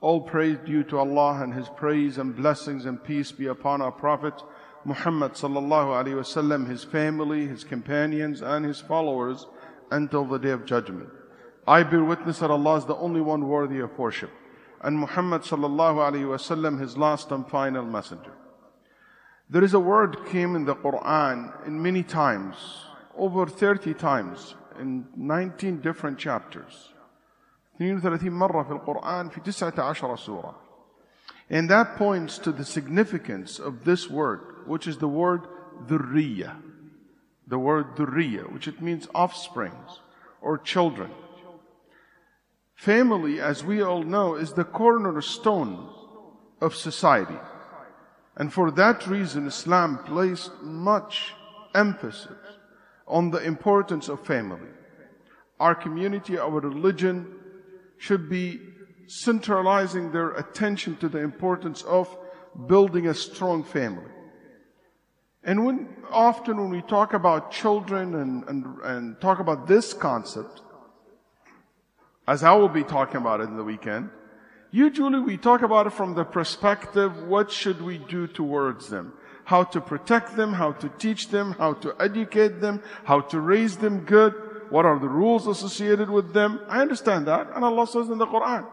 All praise due to Allah and His praise and blessings and peace be upon our Prophet Muhammad sallallahu alaihi wasallam, his family, his companions, and his followers until the day of judgment. I bear witness that Allah is the only one worthy of worship, and Muhammad sallallahu alaihi wasallam, his last and final messenger. There is a word came in the Quran in many times, over 30 times, in 19 different chapters. 32 مرة في القرآن في 19 سورة. And that points to the significance of this word, which is the word dhurriya. The word dhurriya, which it means offsprings or children. Family, as we all know, is the cornerstone of society. And for that reason, Islam placed much emphasis on the importance of family. Our community, our religion should be centralizing their attention to the importance of building a strong family. And when, often when we talk about children and, and, and talk about this concept, as I will be talking about it in the weekend, usually we talk about it from the perspective, what should we do towards them? How to protect them, how to teach them, how to educate them, how to raise them good, what are the rules associated with them. I understand that. And Allah says in the Quran,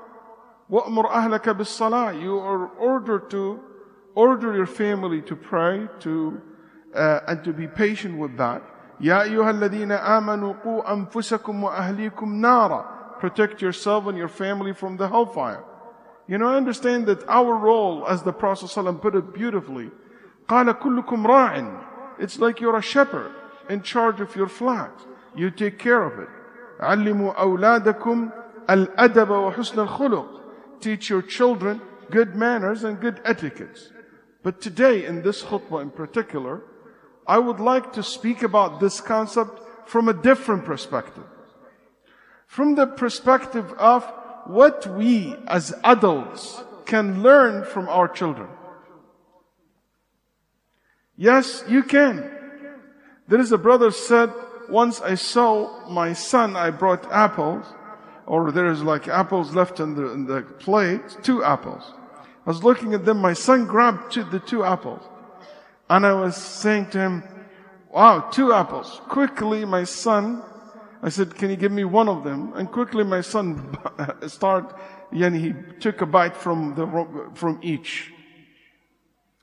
وَأْمُرْ أَهْلَكَ بِالصَّلَاةِ You are ordered to order your family to pray, to uh, and to be patient with that. يا أيها الذين آمنوا قوا أنفسكم وأهليكم نارا Protect yourself and your family from the hellfire. You know, I understand that our role, as the Prophet ﷺ put it beautifully, قال كلكم راع It's like you're a shepherd in charge of your flock. You take care of it. علموا أولادكم الأدب وحسن الخلق Teach your children good manners and good etiquettes. But today, in this khutbah in particular, I would like to speak about this concept from a different perspective. From the perspective of what we as adults can learn from our children. Yes, you can. There is a brother said, once I saw my son, I brought apples, or there is like apples left in the, in the plate, two apples. I was looking at them, my son grabbed two, the two apples. And I was saying to him, wow, two apples. Quickly, my son, I said, can you give me one of them? And quickly my son started, and he took a bite from the, from each.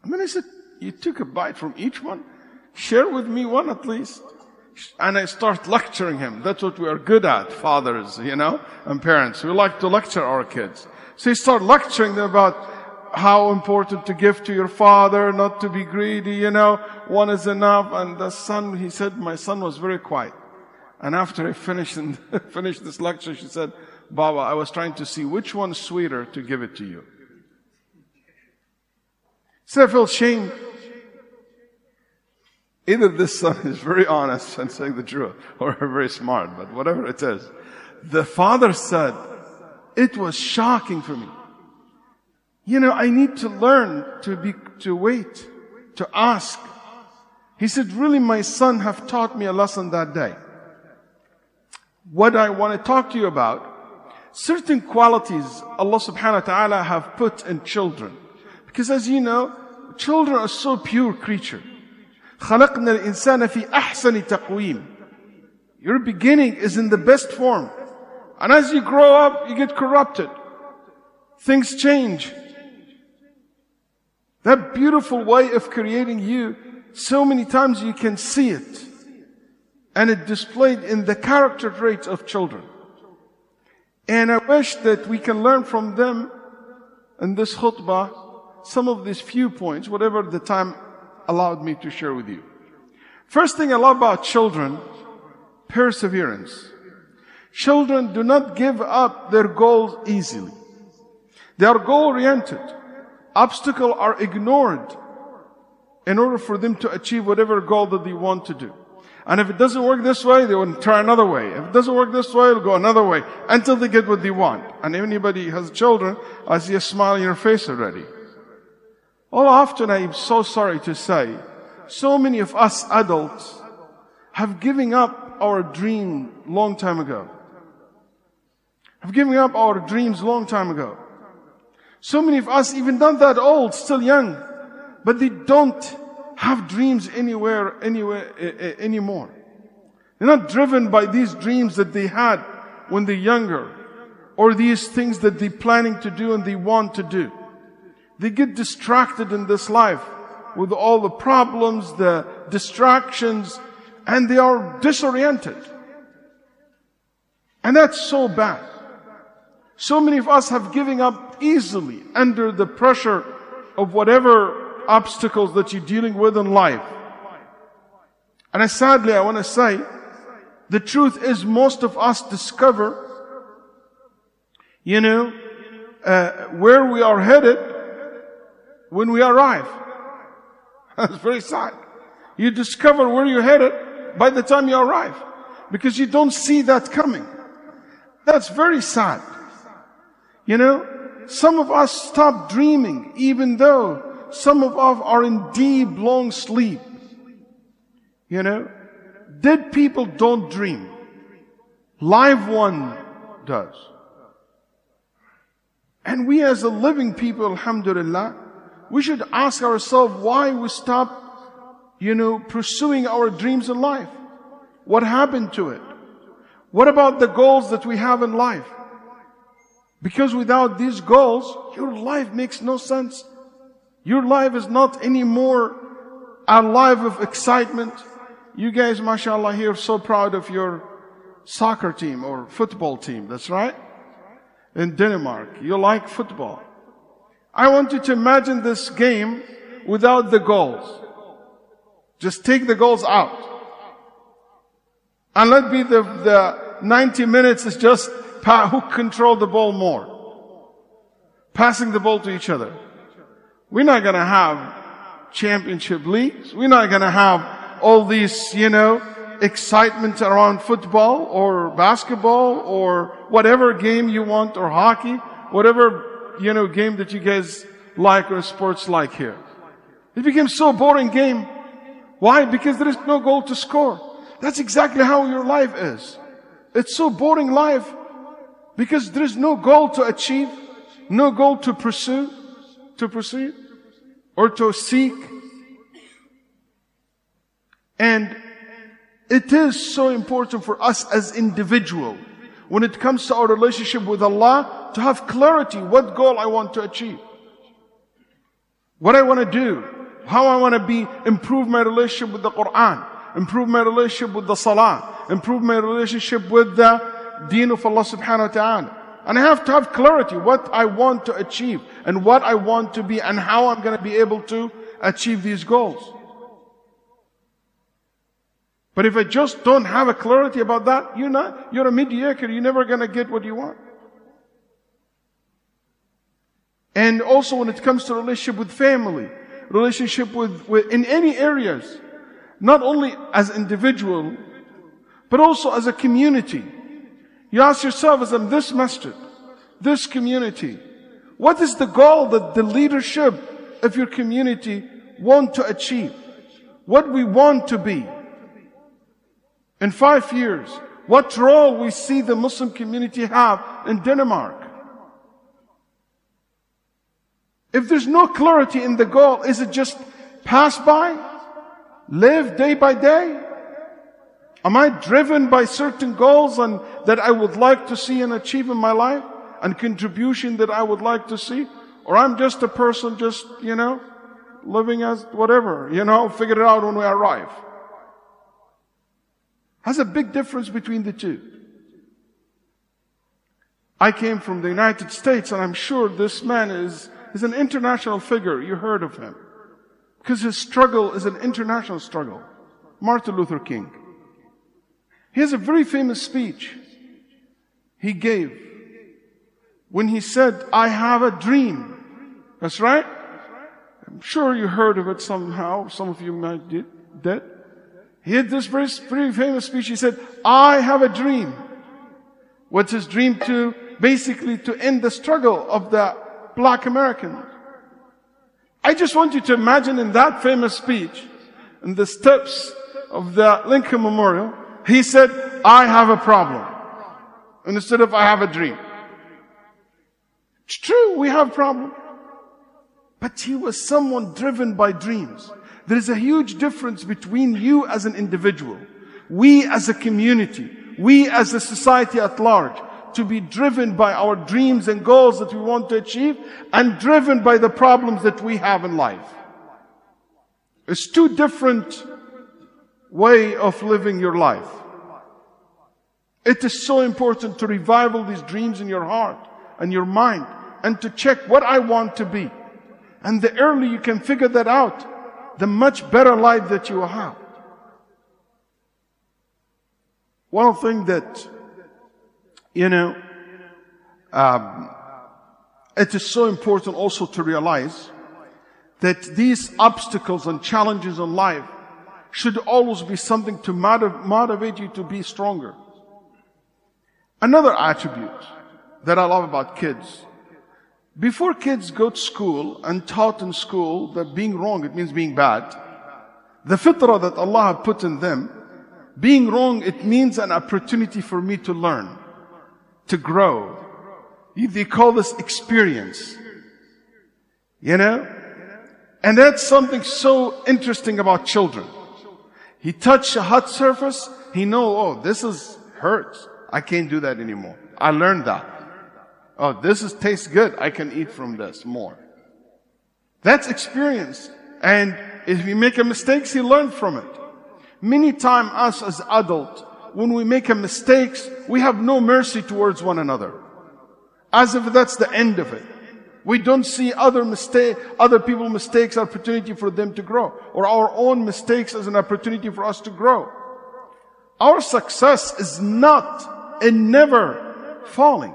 And then I said, you took a bite from each one? Share with me one at least. And I start lecturing him. That's what we are good at, fathers, you know, and parents. We like to lecture our kids. So he started lecturing them about how important to give to your father, not to be greedy, you know, one is enough. And the son, he said, my son was very quiet. And after I finished, finished this lecture, she said, Baba, I was trying to see which one's sweeter to give it to you. So I felt shame. Either this son is very honest and saying the truth, or very smart, but whatever it is. The father said, it was shocking for me. You know, I need to learn to be, to wait, to ask. He said, really, my son have taught me a lesson that day. What I want to talk to you about, certain qualities Allah subhanahu wa ta'ala have put in children. Because as you know, children are so pure creatures. خلقنا الإنسان في أحسن تقويم. Your beginning is in the best form. And as you grow up, you get corrupted. Things change. That beautiful way of creating you, so many times you can see it. And it displayed in the character traits of children. And I wish that we can learn from them in this khutbah some of these few points, whatever the time allowed me to share with you. First thing I love about children, perseverance. Children do not give up their goals easily. They are goal oriented. Obstacles are ignored in order for them to achieve whatever goal that they want to do. And if it doesn't work this way, they will try another way. If it doesn't work this way, they'll go another way until they get what they want. And anybody has children, I see a smile on your face already. All often I'm so sorry to say, so many of us adults have given up our dream long time ago. Have given up our dreams long time ago. So many of us, even not that old, still young, but they don't have dreams anywhere, anywhere, uh, anymore. They're not driven by these dreams that they had when they're younger, or these things that they're planning to do and they want to do. They get distracted in this life with all the problems, the distractions, and they are disoriented. And that's so bad. So many of us have given up easily under the pressure of whatever obstacles that you're dealing with in life. And I sadly, I want to say, the truth is most of us discover, you know, uh, where we are headed when we arrive. That's very sad. You discover where you're headed by the time you arrive because you don't see that coming. That's very sad. You know, some of us stop dreaming even though some of us are in deep, long sleep. You know, dead people don't dream. Live one does. And we as a living people, alhamdulillah, we should ask ourselves why we stop, you know, pursuing our dreams in life. What happened to it? What about the goals that we have in life? Because without these goals, your life makes no sense. Your life is not anymore a life of excitement. You guys, mashallah, here so proud of your soccer team or football team. That's right. In Denmark. You like football. I want you to imagine this game without the goals. Just take the goals out. And let be the, the 90 minutes is just who control the ball more. Passing the ball to each other. We're not gonna have championship leagues. We're not gonna have all these, you know, excitement around football or basketball or whatever game you want or hockey, whatever, you know, game that you guys like or sports like here. It became so boring game. Why? Because there is no goal to score. That's exactly how your life is. It's so boring life because there is no goal to achieve, no goal to pursue, to pursue, or to seek. And it is so important for us as individual when it comes to our relationship with Allah to have clarity what goal I want to achieve. What I want to do. How I want to be, improve my relationship with the Quran, improve my relationship with the Salah, improve my relationship with the deen of Allah subhanahu wa ta'ala. And I have to have clarity what I want to achieve and what I want to be and how I'm going to be able to achieve these goals. But if I just don't have a clarity about that, you're not, you're a mediocre. You're never going to get what you want. And also when it comes to relationship with family, relationship with, with in any areas, not only as individual, but also as a community. You ask yourself, as in this masjid, this community, what is the goal that the leadership of your community want to achieve? What we want to be? In five years, what role we see the Muslim community have in Denmark? If there's no clarity in the goal, is it just pass by? Live day by day? Am I driven by certain goals and that I would like to see and achieve in my life and contribution that I would like to see? Or I'm just a person just, you know, living as whatever, you know, figure it out when we arrive. Has a big difference between the two. I came from the United States and I'm sure this man is, is an international figure. You heard of him. Because his struggle is an international struggle. Martin Luther King. He has a very famous speech he gave when he said, I have a dream. That's right. I'm sure you heard of it somehow. Some of you might did. did. He had this very, very famous speech. He said, I have a dream. What's his dream to? Basically to end the struggle of the black Americans. I just want you to imagine in that famous speech, in the steps of the Lincoln Memorial, he said, I have a problem. Instead of I have a dream. It's true, we have problem. But he was someone driven by dreams. There is a huge difference between you as an individual, we as a community, we as a society at large, to be driven by our dreams and goals that we want to achieve and driven by the problems that we have in life. It's two different way of living your life. It is so important to revival these dreams in your heart and your mind and to check what I want to be. And the earlier you can figure that out, the much better life that you will have. One thing that, you know, um, it is so important also to realize that these obstacles and challenges in life should always be something to motivate you to be stronger. Another attribute that I love about kids. Before kids go to school and taught in school that being wrong, it means being bad. The fitrah that Allah put in them, being wrong, it means an opportunity for me to learn, to grow. They call this experience. You know? And that's something so interesting about children. He touched a hot surface, he know, oh, this is hurts. I can't do that anymore. I learned that. Oh, this is tastes good. I can eat from this more. That's experience. And if he make a mistake, he learn from it. Many times us as adults, when we make a mistakes, we have no mercy towards one another. As if that's the end of it. We don't see other mistake, other people mistakes opportunity for them to grow, or our own mistakes as an opportunity for us to grow. Our success is not in never falling,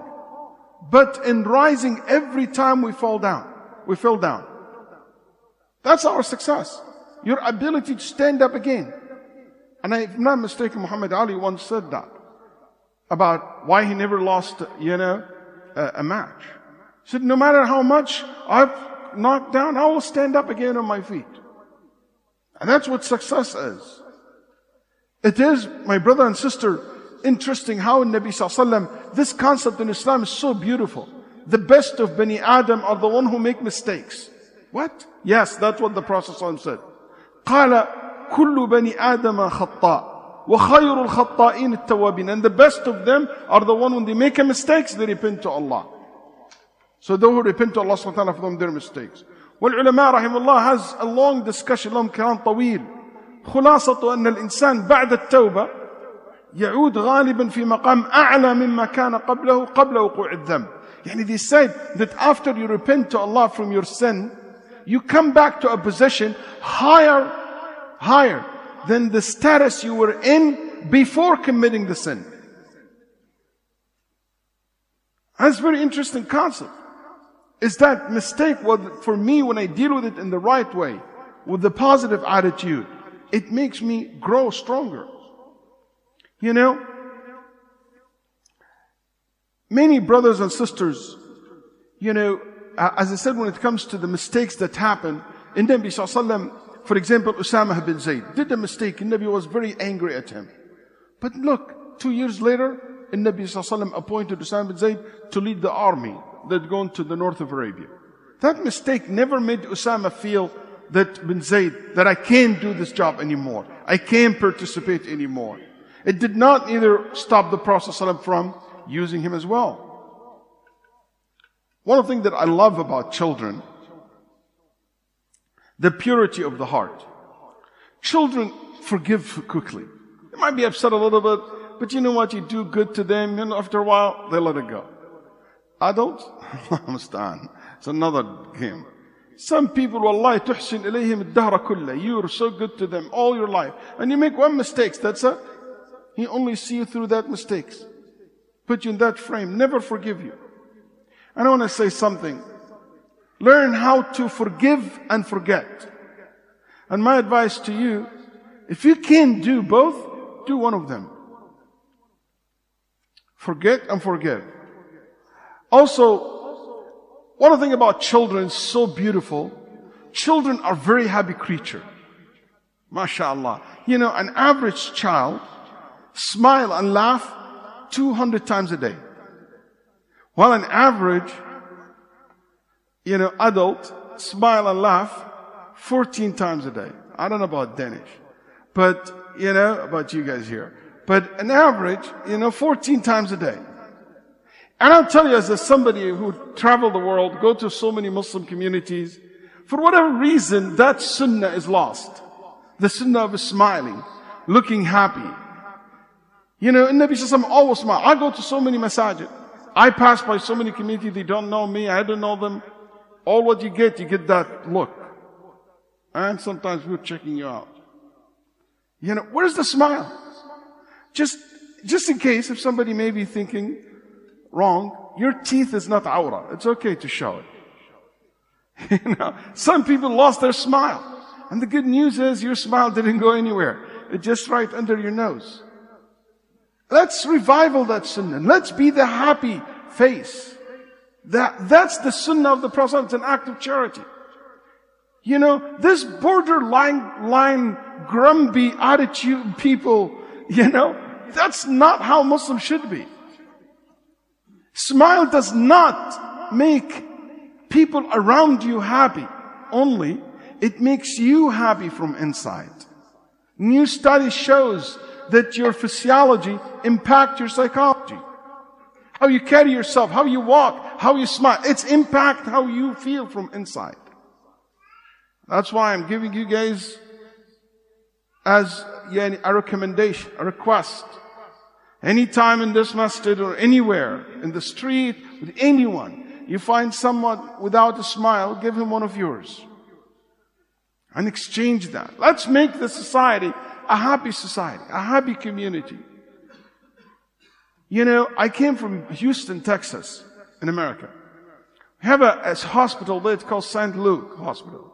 but in rising every time we fall down. We fell down. That's our success. Your ability to stand up again. And if I'm not mistaken, Muhammad Ali once said that about why he never lost, you know, a, a match. He said, no matter how much I've knocked down, I will stand up again on my feet. And that's what success is. It is, my brother and sister, interesting how in Nabi Sallallahu this concept in Islam is so beautiful. The best of Bani Adam are the one who make mistakes. What? Yes, that's what the Prophet said. قال كل بني آدم خطاء وخير الخطائين التوابين and the best of them are the one when they make a mistakes they repent to Allah so those who repent to Allah subhanahu wa ta'ala from their mistakes. والعلماء رحمه الله has a long discussion لهم كلام طويل خلاصة أن الإنسان بعد التوبة يعود غالبا في مقام أعلى مما كان قبله قبل وقوع الذنب يعني they said that after you repent to Allah from your sin you come back to a position higher higher than the status you were in before committing the sin that's a very interesting concept is that mistake for me when I deal with it in the right way, with the positive attitude, it makes me grow stronger. You know, many brothers and sisters, you know, uh, as I said, when it comes to the mistakes that happen, in Nabi Sallallahu for example, Usama bin Zayd did a mistake and Nabi was very angry at him. But look, two years later, Nabi Sallallahu appointed Usama bin Zayd to lead the army that had gone to the north of Arabia. That mistake never made Usama feel that bin Zayd, that I can't do this job anymore. I can't participate anymore. It did not either stop the Prophet from using him as well. One of the things that I love about children, the purity of the heart. Children forgive quickly. They might be upset a little bit, but you know what? You do good to them, and after a while, they let it go. Adults, understand. it's another game. Some people, wallahi, tuhsin ilayhim dahra kulla. You're so good to them all your life. And you make one mistake, that's it. He only see you through that mistakes. Put you in that frame, never forgive you. And I want to say something. Learn how to forgive and forget. And my advice to you, if you can't do both, do one of them. Forget and forgive. Also, one thing about children is so beautiful. Children are very happy creature. MashaAllah. You know, an average child smile and laugh 200 times a day. While an average, you know, adult smile and laugh 14 times a day. I don't know about Danish, but you know, about you guys here. But an average, you know, 14 times a day. And I'll tell you as a somebody who traveled the world, go to so many Muslim communities, for whatever reason, that sunnah is lost. The sunnah of smiling, looking happy. You know, and Nabi Sallallahu always smile. I go to so many masajid. I pass by so many communities, they don't know me, I don't know them. All what you get, you get that look. And sometimes we're checking you out. You know, where's the smile? Just, just in case if somebody may be thinking wrong, your teeth is not aura. It's okay to show it. You know, some people lost their smile. And the good news is your smile didn't go anywhere. It's just right under your nose. Let's revival that sunnah. Let's be the happy face. That, that's the sunnah of the Prophet. It's an act of charity. You know, this borderline, line, grumpy attitude people, you know, that's not how Muslims should be. Smile does not make people around you happy. Only it makes you happy from inside. New study shows that your physiology impact your psychology. How you carry yourself, how you walk, how you smile. It's impact how you feel from inside. That's why I'm giving you guys as a recommendation, a request. Anytime in this masjid or anywhere, in the street, with anyone, you find someone without a smile, give him one of yours. And exchange that. Let's make the society a happy society, a happy community. You know, I came from Houston, Texas, in America. We have a, a hospital there, it's called St. Luke Hospital.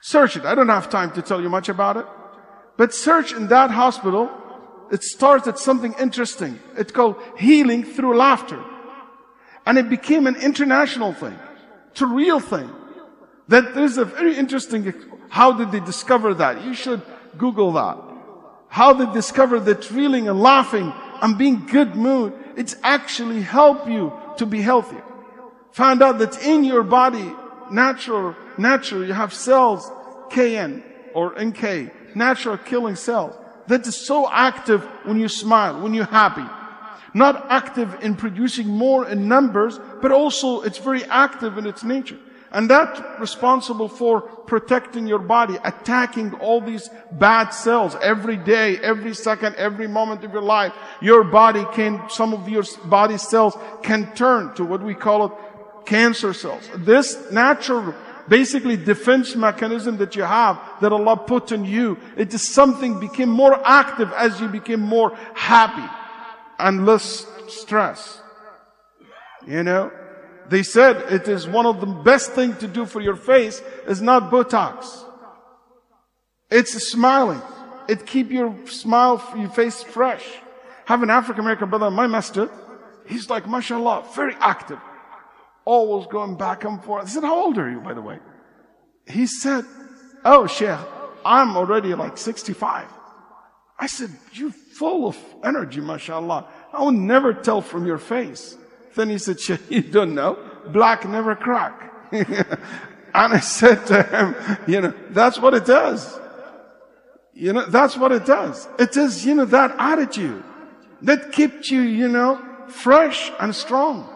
Search it. I don't have time to tell you much about it. But search in that hospital, it started something interesting. It's called healing through laughter. And it became an international thing. It's a real thing. That there's a very interesting, how did they discover that? You should Google that. How they discover that reeling and laughing and being good mood, it's actually help you to be healthier. Found out that in your body, natural, natural, you have cells, KN or NK, natural killing cells, that is so active when you smile, when you're happy not active in producing more in numbers, but also it's very active in its nature. And that responsible for protecting your body, attacking all these bad cells every day, every second, every moment of your life. Your body can, some of your body cells can turn to what we call it cancer cells. This natural, basically defense mechanism that you have, that Allah put in you, it is something became more active as you became more happy and less stress. You know, they said it is one of the best thing to do for your face is not Botox. It's smiling. It keep your smile, your face fresh. Have an African American brother my master. He's like, mashallah, very active. Always going back and forth. I said, how old are you, by the way? He said, oh, Sheikh, I'm already like 65. I said, you full of energy, mashallah. I will never tell from your face. Then he said, you don't know. Black never crack. and I said to him, you know, that's what it does. You know, that's what it does. It is, you know, that attitude that keeps you, you know, fresh and strong.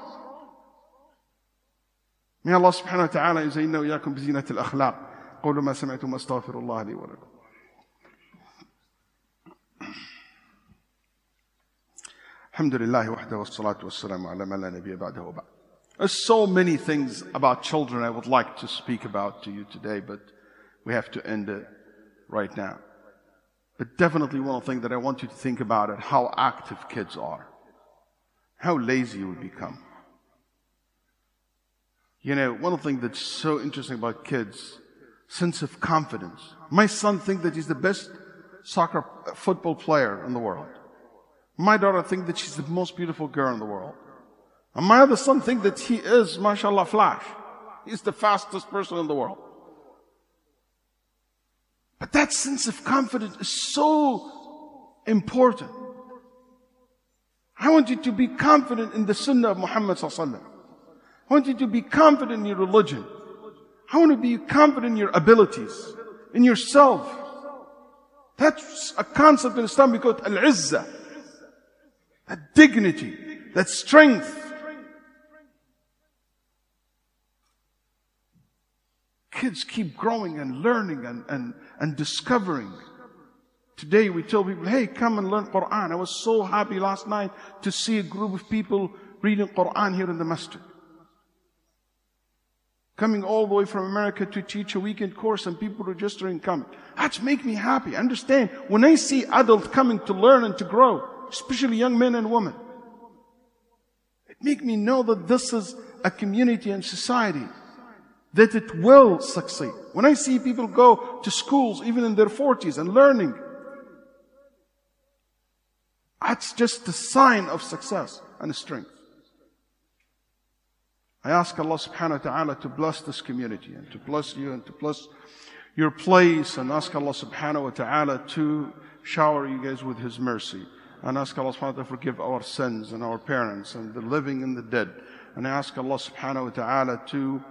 May Allah subhanahu wa ta'ala يزيننا وإياكم بزينة الأخلاق قولوا ما سمعتم أستغفر الله لي ولكم الحمد لله وحده والصلاة والسلام على من لا نبي بعده وبعد. There's so many things about children I would like to speak about to you today, but we have to end it right now. But definitely one thing that I want you to think about it, how active kids are. How lazy we become. You know, one of the things that's so interesting about kids, sense of confidence. My son thinks that he's the best soccer football player in the world. My daughter thinks that she's the most beautiful girl in the world. And my other son thinks that he is, mashallah, flash. He's the fastest person in the world. But that sense of confidence is so important. I want you to be confident in the sunnah of Muhammad sallallahu I want you to be confident in your religion. I want to be confident in your abilities, in yourself. That's a concept in Islam we call al-izzah. That dignity, that strength. Kids keep growing and learning and, and, and discovering. Today we tell people, hey, come and learn Quran. I was so happy last night to see a group of people reading Quran here in the masjid. Coming all the way from America to teach a weekend course and people registering coming. That's make me happy. Understand? When I see adults coming to learn and to grow, especially young men and women, it make me know that this is a community and society that it will succeed. When I see people go to schools, even in their 40s and learning, that's just a sign of success and strength. I ask Allah subhanahu wa ta'ala to bless this community and to bless you and to bless your place and ask Allah subhanahu wa ta'ala to shower you guys with His mercy. And ask Allah subhanahu wa ta'ala to forgive our sins and our parents and the living and the dead. And ask Allah subhanahu wa ta'ala to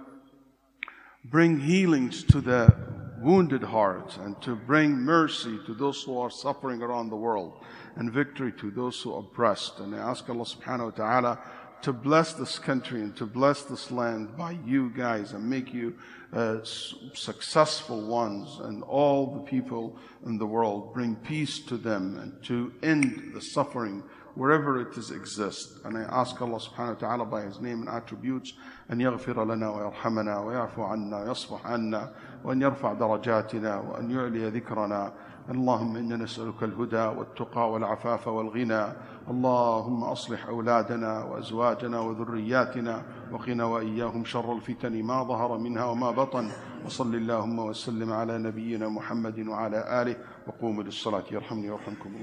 bring healings to the wounded hearts and to bring mercy to those who are suffering around the world and victory to those who are oppressed. And I ask Allah subhanahu wa ta'ala to bless this country and to bless this land by you guys and make you uh, successful ones and all the people in the world bring peace to them and to end the suffering wherever it is exists. And I ask Allah subhanahu wa ta'ala by His name and attributes أن يغفر لنا ويرحمنا ويعفو عنا ويصفح عنا وأن يرفع درجاتنا وأن يعلي ذكرنا اللهم إنا نسألك الهدى والتقى والعفاف والغنى اللهم أصلح أولادنا وأزواجنا وذرياتنا وقنا وإياهم شر الفتن ما ظهر منها وما بطن وصل اللهم وسلم على نبينا محمد وعلى آله وقوموا للصلاة يرحمني ويرحمكم الله.